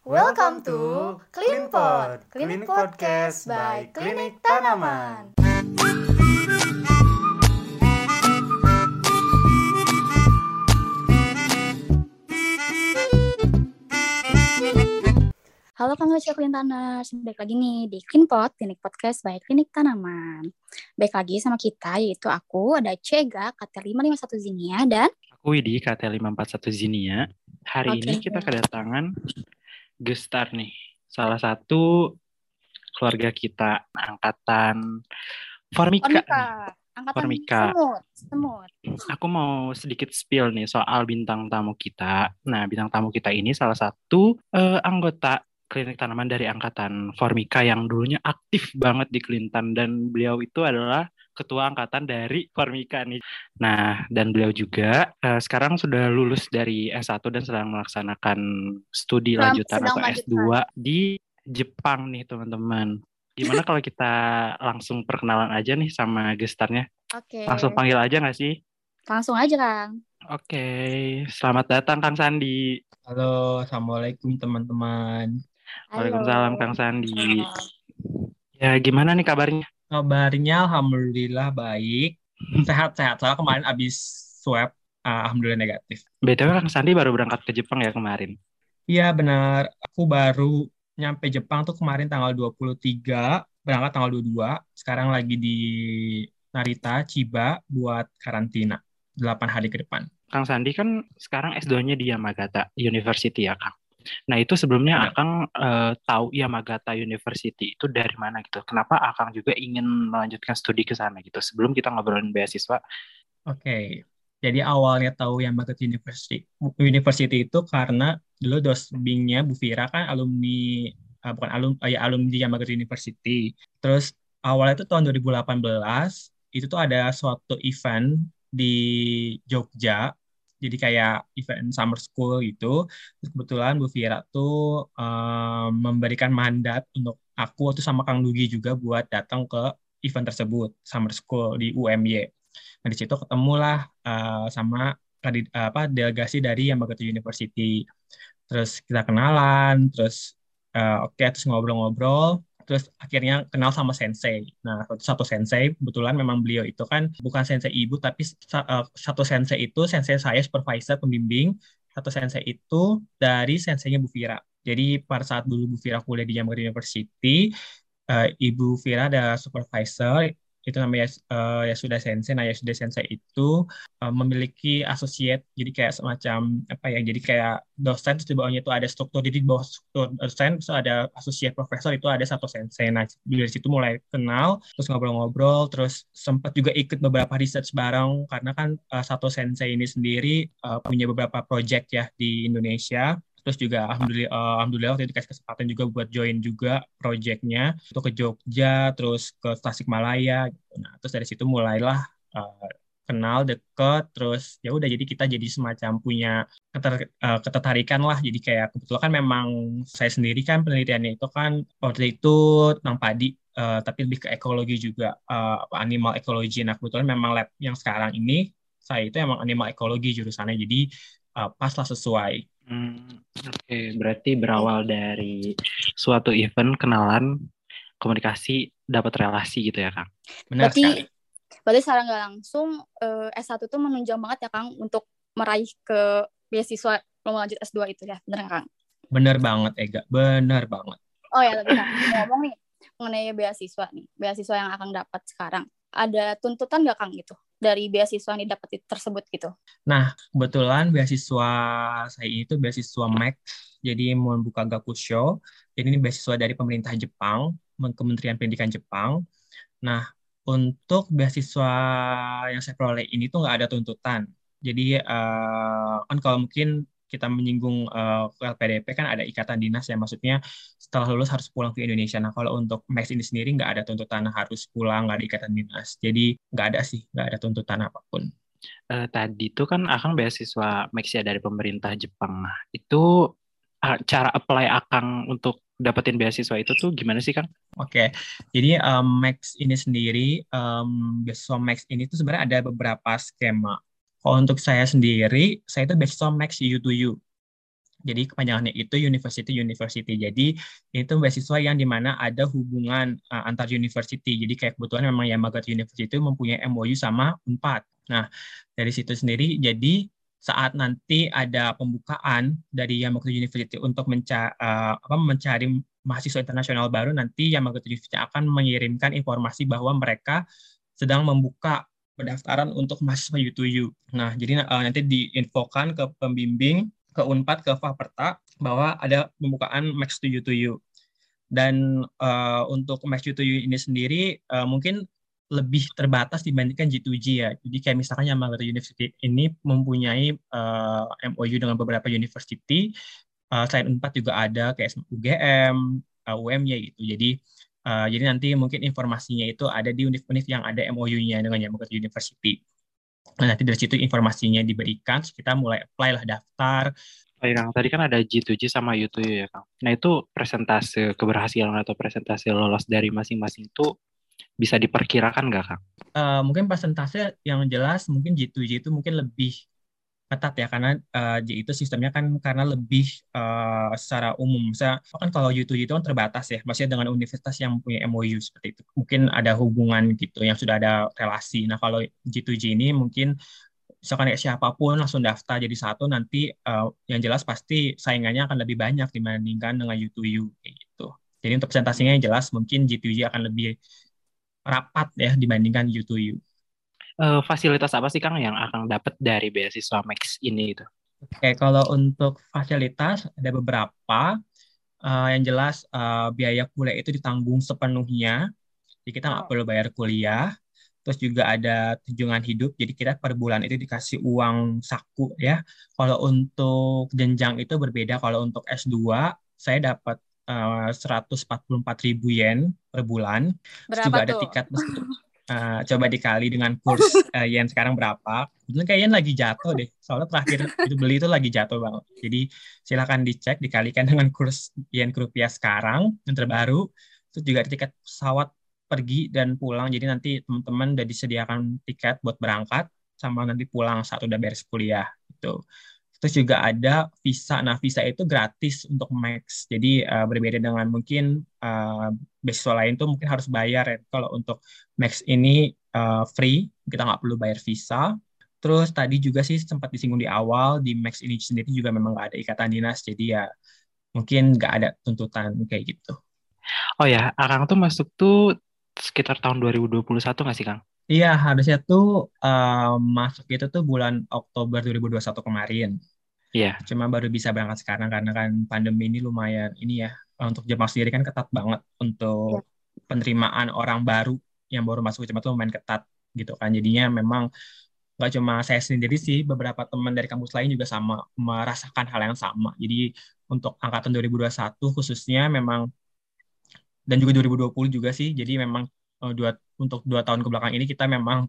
Welcome to Cleanpod, Clinic Podcast by Klinik Tanaman. Halo pengajar Clean Tanah, balik lagi nih di Cleanpod, Klinik Podcast by Klinik Tanaman. Baik lagi sama kita, yaitu aku, ada Cega, KT551 Zinia, dan Aku Widi, KT541 Zinia. Hari Oke. ini kita kedatangan gestar nih. Salah satu keluarga kita, angkatan Formika. Formika, angkatan Formika. semut, semut. Aku mau sedikit spill nih soal bintang tamu kita. Nah, bintang tamu kita ini salah satu eh, anggota klinik tanaman dari angkatan Formika yang dulunya aktif banget di Kelintan dan beliau itu adalah ketua angkatan dari Formika nih. Nah, dan beliau juga eh, sekarang sudah lulus dari S1 dan sedang melaksanakan studi Sedang- lanjutan sedang atau S2 di Jepang nih, teman-teman. Gimana kalau kita langsung perkenalan aja nih sama gestarnya? Oke, Langsung panggil aja nggak sih? langsung aja Kang. Oke, selamat datang Kang Sandi. Halo, Assalamualaikum teman-teman. Halo. Waalaikumsalam Kang Sandi. Ya, gimana nih kabarnya? Kabarnya Alhamdulillah baik. Sehat-sehat. Soalnya kemarin abis swab, uh, Alhamdulillah negatif. BTW Kang Sandi baru berangkat ke Jepang ya kemarin. Iya benar, aku baru nyampe Jepang tuh kemarin tanggal 23, berangkat tanggal 22. Sekarang lagi di Narita, Chiba buat karantina 8 hari ke depan. Kang Sandi kan sekarang S2-nya di Yamagata University ya, Kang. Nah, itu sebelumnya Benar. Akang eh, tahu Yamagata University itu dari mana gitu. Kenapa Akang juga ingin melanjutkan studi ke sana gitu? Sebelum kita ngobrolin beasiswa, Oke, jadi awalnya tahu Yamagata University, University itu karena dulu dosbingnya Bu Fira kan alumni, eh, bukan alum, eh, ya alumni Yamagata University. Terus awalnya itu tahun 2018, itu tuh ada suatu event di Jogja, jadi kayak event summer school gitu. Terus kebetulan Bu Fira tuh eh, memberikan mandat untuk aku tuh sama Kang Dugi juga buat datang ke event tersebut, summer school di UMY. Nah, di situ ketemulah uh, sama kandid- apa delegasi dari Yamagata University. Terus kita kenalan, terus uh, oke terus ngobrol-ngobrol, terus akhirnya kenal sama sensei. Nah, satu, sensei kebetulan memang beliau itu kan bukan sensei ibu tapi uh, satu sensei itu sensei saya supervisor pembimbing, satu sensei itu dari senseinya Bu Fira. Jadi pada saat dulu Bu Fira kuliah di Yamagata University, uh, Ibu Fira ada supervisor itu namanya eh, Yasuda Sensei. Nah, Yasuda Sensei itu eh, memiliki associate, jadi kayak semacam apa ya? Jadi kayak dosen, di bawahnya itu ada struktur. Jadi di bawah struktur dosen, terus ada associate professor itu ada satu sensei. Nah, dari situ mulai kenal, terus ngobrol-ngobrol, terus sempat juga ikut beberapa research bareng karena kan eh, satu sensei ini sendiri eh, punya beberapa project ya di Indonesia. Terus juga alhamdulillah, eh, alhamdulillah waktu itu dikasih kesempatan juga buat join juga projectnya itu ke Jogja, terus ke Tasikmalaya. Gitu. Nah, terus dari situ mulailah eh, kenal deket, terus ya udah jadi kita jadi semacam punya keter- eh, ketertarikan lah. Jadi kayak kebetulan kan memang saya sendiri kan penelitiannya itu kan waktu itu tentang padi, eh, tapi lebih ke ekologi juga, apa, animal ecology. Nah kebetulan memang lab yang sekarang ini saya itu emang animal ekologi jurusannya, jadi eh, pas lah sesuai. Hmm, Oke, berarti berawal dari suatu event kenalan, komunikasi, dapat relasi gitu ya, Kang. Benar Berarti, sekali. berarti secara nggak langsung eh, S1 tuh menunjang banget ya Kang untuk meraih ke beasiswa mau lanjut S2 itu ya, bener nggak, Kang? Bener banget, Ega. Bener banget. Oh ya, tadi Kang ngomong nih mengenai beasiswa nih, beasiswa yang akan dapat sekarang. Ada tuntutan nggak Kang gitu dari beasiswa yang didapat itu- tersebut gitu? Nah, kebetulan beasiswa saya ini tuh beasiswa MAX, jadi membuka Gakusho. Jadi ini beasiswa dari pemerintah Jepang, Men- Kementerian Pendidikan Jepang. Nah, untuk beasiswa yang saya peroleh ini tuh nggak ada tuntutan. Jadi eh, kan kalau mungkin kita menyinggung eh, ke LPDP kan ada ikatan dinas ya, maksudnya setelah lulus harus pulang ke Indonesia. Nah, kalau untuk MAX ini sendiri nggak ada tuntutan harus pulang, nggak ada ikatan dinas. Jadi nggak ada sih, nggak ada tuntutan apa pun. Eh, tadi tuh kan Akang beasiswa Maxia dari pemerintah Jepang. Nah, itu ah, cara apply Akang untuk dapetin beasiswa itu tuh gimana sih, Kang? Oke, jadi um, Max ini sendiri, um, beasiswa Max ini tuh sebenarnya ada beberapa skema. Kalau untuk saya sendiri, saya itu beasiswa Max U to U. Jadi kepanjangannya itu University University. Jadi itu beasiswa yang di mana ada hubungan uh, antar university. Jadi kayak kebetulan memang Yamaguchi University itu mempunyai MOU sama Unpad. Nah dari situ sendiri jadi saat nanti ada pembukaan dari Yamaguchi University untuk menca uh, apa, mencari mahasiswa internasional baru, nanti Yamaguchi University akan mengirimkan informasi bahwa mereka sedang membuka pendaftaran untuk mahasiswa U2U. Nah, jadi uh, nanti diinfokan ke pembimbing ke Unpad ke Faperta bahwa ada pembukaan Max to U2U. Dan uh, untuk Max to U2U ini sendiri uh, mungkin lebih terbatas dibandingkan G2G ya. Jadi kayak misalkan Yamagata University ini mempunyai uh, MOU dengan beberapa university, uh, selain Unpad juga ada kayak UGM, UMY gitu. Jadi uh, jadi nanti mungkin informasinya itu ada di univ-univ yang ada MOU-nya dengan Yamagata University. Nah, nanti dari situ informasinya diberikan, kita mulai apply lah daftar. Oh, Kang, tadi kan ada G2G sama U2U ya, Kang. Nah, itu presentase keberhasilan atau presentase lolos dari masing-masing itu bisa diperkirakan nggak, Kang? Uh, mungkin presentase yang jelas mungkin G2G itu mungkin lebih ketat ya karena uh, itu sistemnya kan karena lebih uh, secara umum. Misalnya kan kalau U2 itu kan terbatas ya, maksudnya dengan universitas yang punya MOU seperti itu. Mungkin ada hubungan gitu yang sudah ada relasi. Nah, kalau G2G ini mungkin misalkan kayak siapa pun langsung daftar jadi satu nanti uh, yang jelas pasti saingannya akan lebih banyak dibandingkan dengan U2U kayak gitu. Jadi untuk presentasinya yang jelas mungkin G2G akan lebih rapat ya dibandingkan U2U uh, fasilitas apa sih Kang yang akan dapat dari beasiswa Max ini itu? Oke, kalau untuk fasilitas ada beberapa. Uh, yang jelas uh, biaya kuliah itu ditanggung sepenuhnya, jadi kita nggak oh. perlu bayar kuliah. Terus juga ada tunjangan hidup, jadi kita per bulan itu dikasih uang saku ya. Kalau untuk jenjang itu berbeda. Kalau untuk S2 saya dapat uh, 144 ribu yen per bulan. Berapa Terus juga tuh? ada tiket Uh, coba dikali dengan kurs uh, yen sekarang berapa. Kebetulan kayak yen lagi jatuh deh. Soalnya terakhir itu beli itu lagi jatuh banget. Jadi silakan dicek dikalikan dengan kurs yen rupiah sekarang yang terbaru. Terus juga tiket pesawat pergi dan pulang. Jadi nanti teman-teman udah disediakan tiket buat berangkat sama nanti pulang saat udah beres kuliah gitu. Terus juga ada visa. Nah, visa itu gratis untuk Max. Jadi uh, berbeda dengan mungkin uh, beasiswa lain tuh mungkin harus bayar ya. Kalau untuk Max ini uh, free, kita nggak perlu bayar visa. Terus tadi juga sih sempat disinggung di awal, di Max ini sendiri juga memang nggak ada ikatan dinas. Jadi ya mungkin nggak ada tuntutan kayak gitu. Oh ya, Akang tuh masuk tuh sekitar tahun 2021 nggak sih, Kang? Iya, harusnya tuh uh, masuk itu tuh bulan Oktober 2021 kemarin. Iya. Cuma baru bisa berangkat sekarang karena kan pandemi ini lumayan ini ya. Untuk Jepang sendiri kan ketat banget untuk ya. penerimaan orang baru yang baru masuk ke Jepang tuh lumayan ketat gitu kan. Jadinya memang nggak cuma saya sendiri sih, beberapa teman dari kampus lain juga sama merasakan hal yang sama. Jadi untuk angkatan 2021 khususnya memang dan juga 2020 juga sih. Jadi memang uh, dua untuk dua tahun ke belakang ini kita memang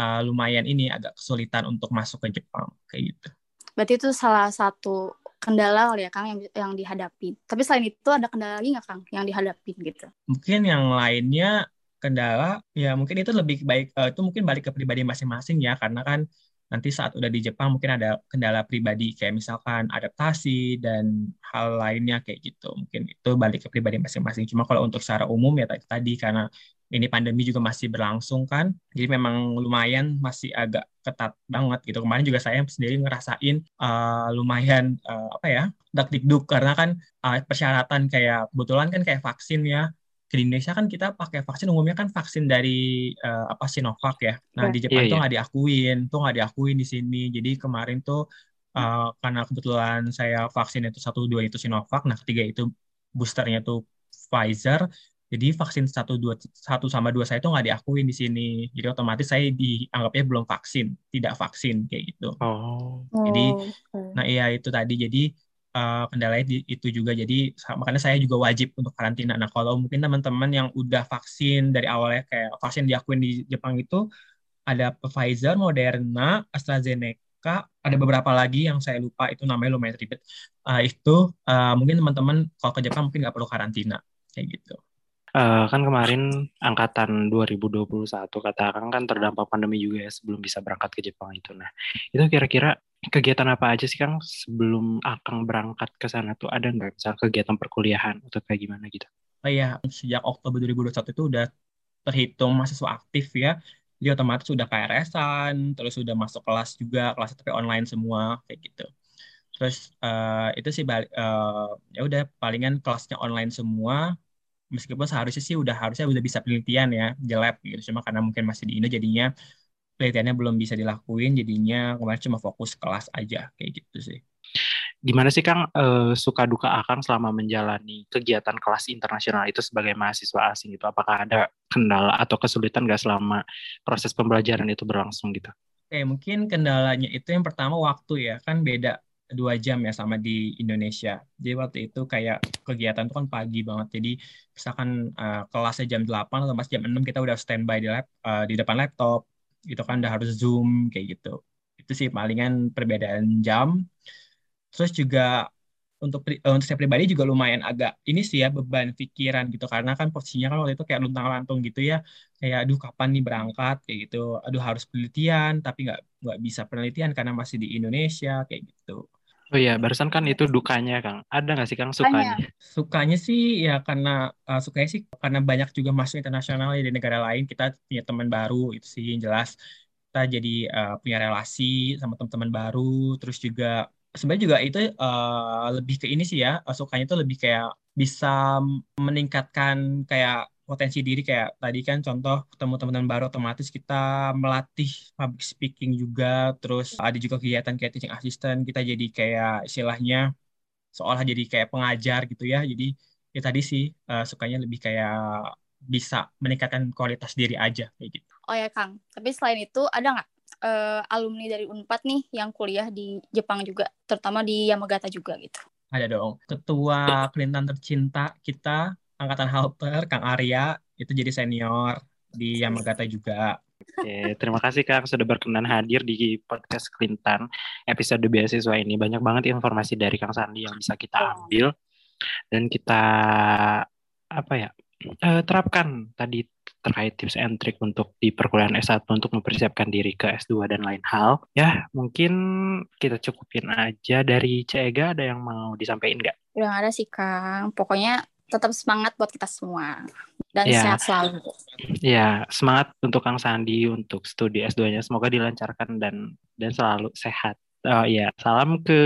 uh, lumayan ini agak kesulitan untuk masuk ke Jepang kayak gitu. Berarti itu salah satu kendala kali ya Kang yang yang dihadapi. Tapi selain itu ada kendala lagi nggak Kang yang dihadapi gitu? Mungkin yang lainnya kendala ya mungkin itu lebih baik uh, itu mungkin balik ke pribadi masing-masing ya karena kan nanti saat udah di Jepang mungkin ada kendala pribadi kayak misalkan adaptasi dan hal lainnya kayak gitu mungkin itu balik ke pribadi masing-masing cuma kalau untuk secara umum ya tadi, tadi karena ini pandemi juga masih berlangsung kan jadi memang lumayan masih agak ketat banget gitu kemarin juga saya sendiri ngerasain uh, lumayan uh, apa ya dak dikduk karena kan uh, persyaratan kayak kebetulan kan kayak vaksin ya di Indonesia kan kita pakai vaksin umumnya kan vaksin dari uh, apa Sinovac ya. Nah, yeah. di Jepang yeah, tuh iya. nggak yeah. diakuin, tuh nggak diakuin di sini. Jadi kemarin tuh uh, karena kebetulan saya vaksin itu satu dua itu Sinovac, nah ketiga itu boosternya tuh Pfizer. Jadi vaksin satu dua satu sama dua saya itu nggak diakuin di sini. Jadi otomatis saya dianggapnya belum vaksin, tidak vaksin kayak gitu. Oh. Jadi, oh, nah iya itu tadi. Jadi uh, kendalanya di, itu juga. Jadi makanya saya juga wajib untuk karantina. Nah kalau mungkin teman-teman yang udah vaksin dari awalnya kayak vaksin diakuin di Jepang itu ada Pfizer, Moderna, AstraZeneca, ada beberapa lagi yang saya lupa itu namanya lumayan ribet. Uh, itu uh, mungkin teman-teman kalau ke Jepang mungkin nggak perlu karantina kayak gitu. Eh, kan kemarin angkatan 2021 kata Akang kan terdampak pandemi juga ya sebelum bisa berangkat ke Jepang itu. Nah, itu kira-kira kegiatan apa aja sih Kang sebelum Akang berangkat ke sana tuh ada nggak misal kegiatan perkuliahan atau kayak gimana gitu? Oh iya, sejak Oktober 2021 itu udah terhitung mahasiswa aktif ya. Jadi otomatis sudah KRS-an, terus sudah masuk kelas juga, kelas tapi online semua kayak gitu. Terus eh, itu sih eh, ya udah palingan kelasnya online semua. Meskipun seharusnya sih udah harusnya udah bisa penelitian ya di lab gitu. Cuma karena mungkin masih di Indo jadinya penelitiannya belum bisa dilakuin, jadinya kemarin cuma fokus kelas aja kayak gitu sih. Gimana sih Kang eh, suka duka Akang selama menjalani kegiatan kelas internasional itu sebagai mahasiswa asing itu? Apakah ada kendala atau kesulitan nggak selama proses pembelajaran itu berlangsung gitu? Oke, mungkin kendalanya itu yang pertama waktu ya, kan beda dua jam ya sama di Indonesia. Jadi waktu itu kayak kegiatan itu kan pagi banget. Jadi misalkan uh, kelasnya jam 8 atau pas jam 6 kita udah standby di lab uh, di depan laptop. Itu kan udah harus Zoom kayak gitu. Itu sih palingan perbedaan jam. Terus juga untuk eh, untuk saya pribadi juga lumayan agak ini sih ya beban pikiran gitu karena kan posisinya kan waktu itu kayak luntang-lantung gitu ya kayak aduh kapan nih berangkat kayak gitu aduh harus penelitian tapi nggak nggak bisa penelitian karena masih di Indonesia kayak gitu Oh iya, barusan kan itu dukanya Kang. Ada nggak sih Kang sukanya? Sukanya sih ya karena uh, sukanya sih karena banyak juga masuk internasional ya di negara lain kita punya teman baru itu sih yang jelas kita jadi uh, punya relasi sama teman-teman baru terus juga sebenarnya juga itu uh, lebih ke ini sih ya uh, sukanya itu lebih kayak bisa meningkatkan kayak potensi diri kayak tadi kan contoh ketemu teman-teman baru otomatis kita melatih public speaking juga terus ada juga kegiatan kayak teaching assistant kita jadi kayak istilahnya seolah jadi kayak pengajar gitu ya jadi ya tadi sih uh, sukanya lebih kayak bisa meningkatkan kualitas diri aja kayak gitu. Oh ya Kang, tapi selain itu ada nggak uh, alumni dari Unpad nih yang kuliah di Jepang juga, terutama di Yamagata juga gitu? Ada dong. Ketua Kelintan tercinta kita angkatan halter Kang Arya itu jadi senior di Yamagata juga. Oke, terima kasih Kang sudah berkenan hadir di podcast Kelintan episode beasiswa ini. Banyak banget informasi dari Kang Sandi yang bisa kita ambil dan kita apa ya uh, terapkan tadi terkait tips and trick untuk di perkuliahan S1 untuk mempersiapkan diri ke S2 dan lain hal. Ya, mungkin kita cukupin aja dari Cega ada yang mau disampaikan nggak? Udah nggak ada sih Kang. Pokoknya tetap semangat buat kita semua dan ya. sehat selalu. Ya, semangat untuk Kang Sandi untuk studi S2-nya. Semoga dilancarkan dan dan selalu sehat. Oh ya, salam ke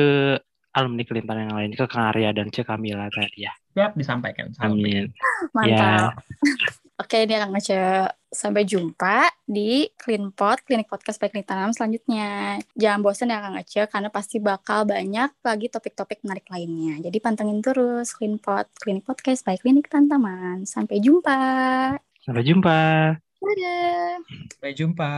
alumni Kelintan yang lain ke Kang Arya dan Cek Kamila tadi ya. Siap disampaikan. Amin. Mantap. Ya. Oke, ini Kang Ngece. Sampai jumpa di Cleanpot, Klinik Podcast Baik Klinik Tanam selanjutnya. Jangan bosan ya Kang Ngece, karena pasti bakal banyak lagi topik-topik menarik lainnya. Jadi pantengin terus Cleanpot, Klinik Podcast Baik Klinik Tantaman. Sampai jumpa. Sampai jumpa. Dadah. Sampai jumpa.